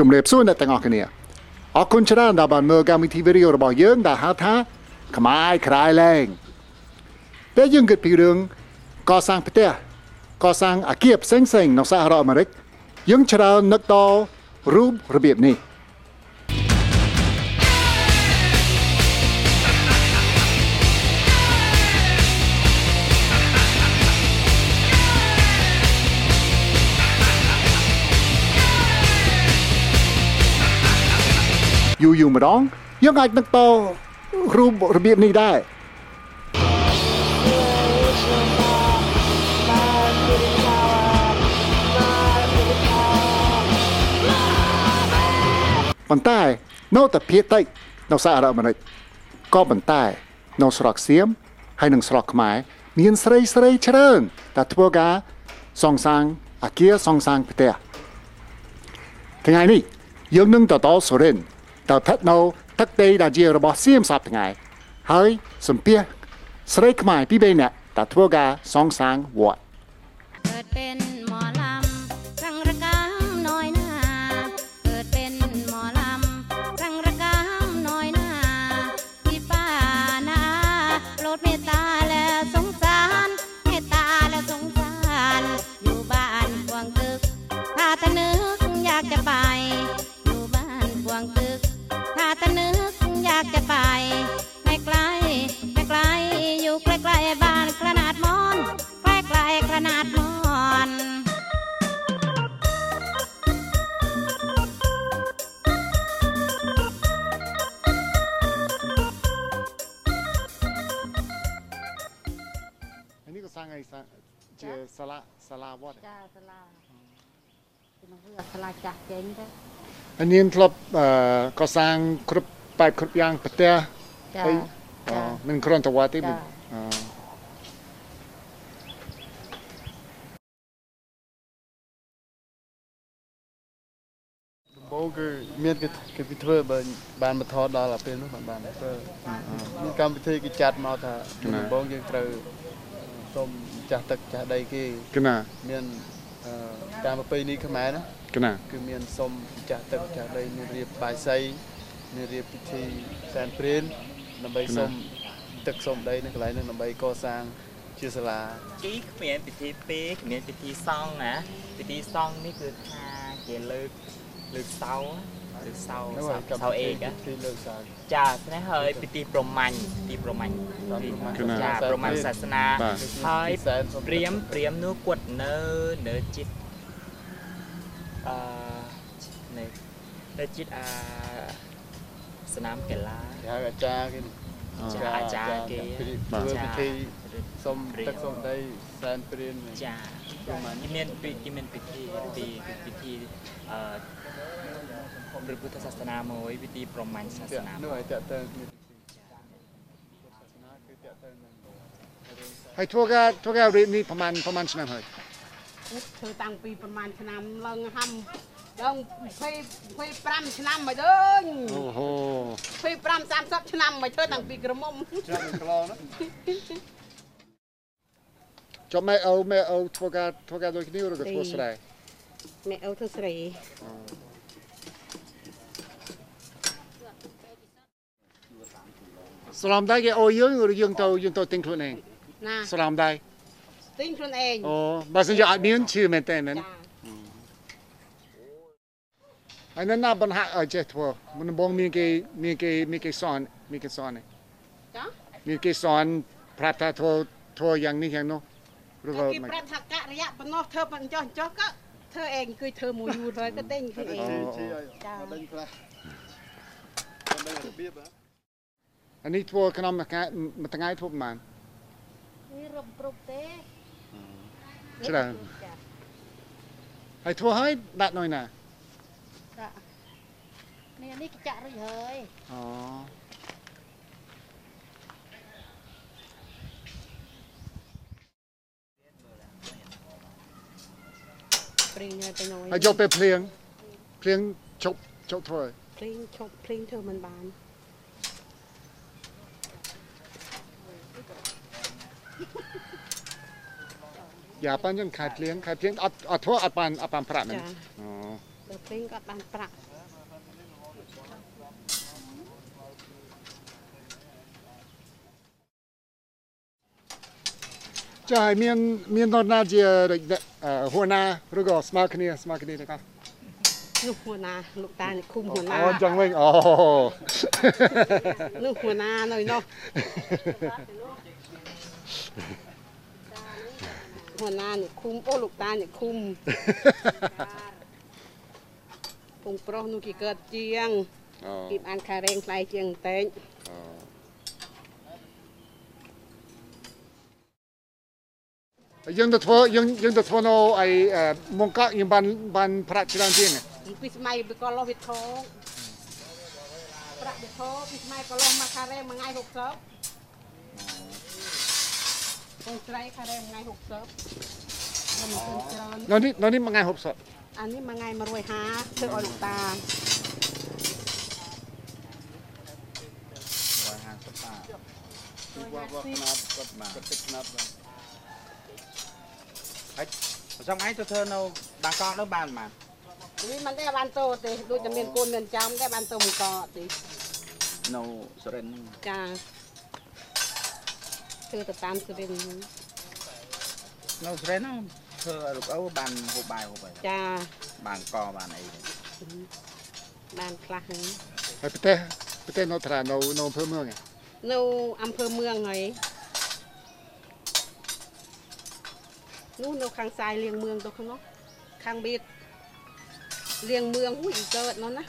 ជំរាបសួរអ្នកទាំងអស់គ្នាអរគុណច្រើនដែលបានមើលកម្មវិធីវីដេអូរបស់យើងដែលហៅថាខ្មែរក្រៃលែងពេលយើងគិតពីរឿងកសាងផ្ទះកសាងអគារផ្សេងៗនៅសហរដ្ឋអាមេរិកយើងច្រើននឹកដល់រូបរបៀបនេះ យូរយូរម្ដងយើងអាចនឹកតរូបរបៀបនេះដែរប៉ុន្តែនៅតែភាគតិចនៅសហរដ្ឋអាមេរិកក៏ប៉ុន្តែនៅស្រុកសៀមហើយនិងស្រុកខ្មែរមានស្រីស្រីច្រើនដែលធ្វើការសងសាងអគារសងសាងផ្ទះថ្ងៃនេះយើងនឹងទៅដល់សូរិន ទៅស្ថិតនៅទឹកដីដែលជារបស់សៀមសប្តាហ៍ថ្ងៃហើយសំភាសស្រីខ្មែរពីរបីនាក់ដែលធ្វើការសងសាងវត្ត ជាសាលាសាលាវត្តចាសាលាក្នុងវាសាលាចាស់ចេញទៅអានេះធ្លាប់អឺក៏សាងគ្រប់បែបគ្រប់យ៉ាងប្រទេសចាអីចាអមិនគ្រាន់តែវត្តទេចាអឺដំបូងគឺមានគេគេពីធ្វើបើបានបន្ថតដល់អាពេលនោះបានបានធ្វើមានកម្មវិធីគេចាត់មកថាដំបូងយើងត្រូវសុំ ចាស់ទឹកចាស់ដីគេកណាមានអឺតាមប្រពៃណីខ្មែរណាកណាគឺមានសុំចាស់ទឹកចាស់ដីមានរៀបបាយសីមានរៀបពិធីសែនព្រេនដើម្បីសុំទឹកសុំដីនៅកន្លែងនោះដើម្បីកសាងជាសាលាជីគ្មានពិធីពេគ្មានពិធីសង់ណាពិធីសង់នេះគឺថាជាលើកលើកเส ឬសៅសៅអេកចាស្នេះហើយពិធីប្រមាញ់ពិធីប្រមាញ់ចាប្រមាញ់សាសនាហើយព្រាមព្រាមនោះគាត់នៅនៅចិត្តអឺនៅនៅចិត្តអាស្នាមកីឡាអាចារ្យគេចាអាចារ្យគេធ្វើពិធីសុំទឹកសុំដីសែនព្រានចាគេមានគេមានពិធីពិធីពិធីអឺ ព្រះពុទ្ធសាសនាមួយពិធីប្រមាញ់សាសតាក់នានោះឲ្យតាក់ទងគ្នាសាសនាគឺតាក់ទងនឹងហើយធ្វើការធ្វើការរៀននេះប្រហែលប្រហែលឆ្នាំហើយធ្វើតាំងពីប្រហែលឆ្នាំឡើងហាំឡើង20 25ឆ្នាំមកដើញអូហូ25 30ឆ្នាំមកធ្វើតាំងពីក្រមុំច្រើនក្លោណាចុះម៉ែអូម៉ែអូធ្វើការធ្វើការដូចគ្នាឬក៏ធ្វើស្រែម៉ែអូធ្វើស្រី ស្លំដៃគេអូយើងឬយើងទៅយើងទៅទិញខ្លួនឯងណាស្លំដៃទិញខ្លួនឯងអូបើសិនជាអត់មានឈឺមែនតើមែនចាហើយនៅណាបញ្ហាក់ឲ្យចេះធ្វើមុនដំបូងមានគេមានគេមានគេសន់មានគេសន់ទេចាមានគេសន់ប្រាប់ថាធ្វើធ្វើយ៉ាងនេះយ៉ាងនោះឬក៏គេប្រាប់ថាកៈរយៈប៉ុណ្ណោះធ្វើមិនចោះចោះក៏ធ្វើឯងគឺធ្វើមួយយូរហើយក៏ទិញខ្លួនឯងជីជីឲ្យចាមកដេញខ្លះមកដេញរបៀបហ៎ អានេះធ្វើក្នុងមួយថ្ងៃមួយថ្ងៃធ្វើប្រហែលនេះរំប្រុកទេច្រើនចាហើយធ្វើឲ្យដាក់នៅណាចានេះនេះចាក់រួចហើយអូព្រីងទៅណយហើយយកពេលភ្លៀងភ្លៀងជប់ជប់ធ្វើព្រីងឈប់ព្រីងធ្វើមិនបាន យ៉ាប៉ាន់ចឹងខែភ្លៀងខែភ្លៀងអត់អត់ធ្វើអត់បានអត់បានប្រាក់មែនចាអូទៅពេញគាត់បានប្រាក់ចាឲ្យមានមាននរណាជាដូចអឺហួរណាឬក៏ស្មើគ្នាស្មើគ្នាទាំងអស់នោះហួរណាលោកតានេះឃុំហួរណាអូចឹងវិញអូនោះហួរណានៅនោះ ហួរណានេះឃុំអូលោកតានេះឃុំពងប្រុសនោះគេកើតជាងអូគេបានខែរែងថ្លៃជាងបន្តែងយើងទៅធ្វើយើងយើងទៅធ្វើនៅឯអឺមុងកក់យើងបានបានប្រាក់ច្រើនជាងហ៎ពីស្មៃពីក៏លោះវិធោប្រាក់វិធោពីស្មៃក៏លោះមកខែរែងមួយថ្ងៃ60 ពងស្រីខែរែងមួយថ្ងៃ60ខ្ញុំមិនឃើញច្រើននៅនេះនៅនេះមួយថ្ងៃ60អានេះមួយថ្ងៃ150ធ្វើឲ្យលោកតាពីវត្តវត្តណាត់គាត់គាត់ទឹកណាត់បាទប្រចាំឯងទៅធ្វើនៅបាងកកនោះបានបាននេះមិនได้បានតោទេដូចតែមានកូនមានចាំតែបានតោមួយកទេនៅសុរិនទ្រហ្នឹងចា ធ្វើទៅតាមគ្រឿងនៅស្រែហ្នឹងធ្វើរូបអូបានហូបបាយហូបអីចាបានកបានអីបានខ្លះហ្នឹងហើយប្រទេសប្រទេសនៅត្រានៅនៅអំភើមឿងនៅអំភើមឿងហើយនោះនៅខាងសាយលៀងមឿងទៅក្នុងខាងបៀតលៀងមឿងអ៊ុយកើតនោះណា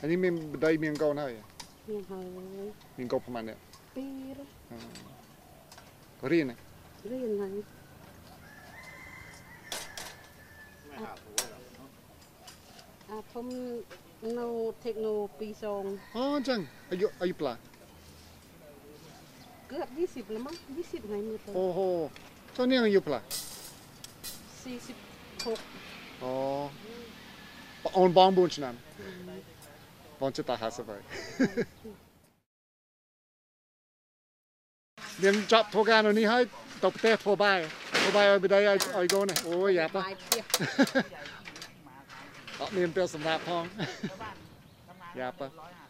อันนี้មានបដីមានកូនហើយ មានហើយ មានកូនប្រហែលនេះ ពីរ ក៏រៀនហ៎ រៀនហើយអាធំនៅเทคโนពីសង អូអញ្ចឹងអាយុអាយុប្លា เกือบ20แล้วมั้ง20ไงมือเต អូហូចុះនាងអាយុប្លា 46 អូបងអូនបង4ឆ្នាំបងចិត្តតា50 ហើយមានចប់ធ្វើការនៅនេះហើយទៅប្រទេសធ្វើបាយធ្វើបាយឲ្យបដីឲ្យឲ្យកូននេះអូយយ៉ាប់ទៅបាយផ្ទះអត់មានពេលសម្រាប់ផងយ៉ាប់ទៅ150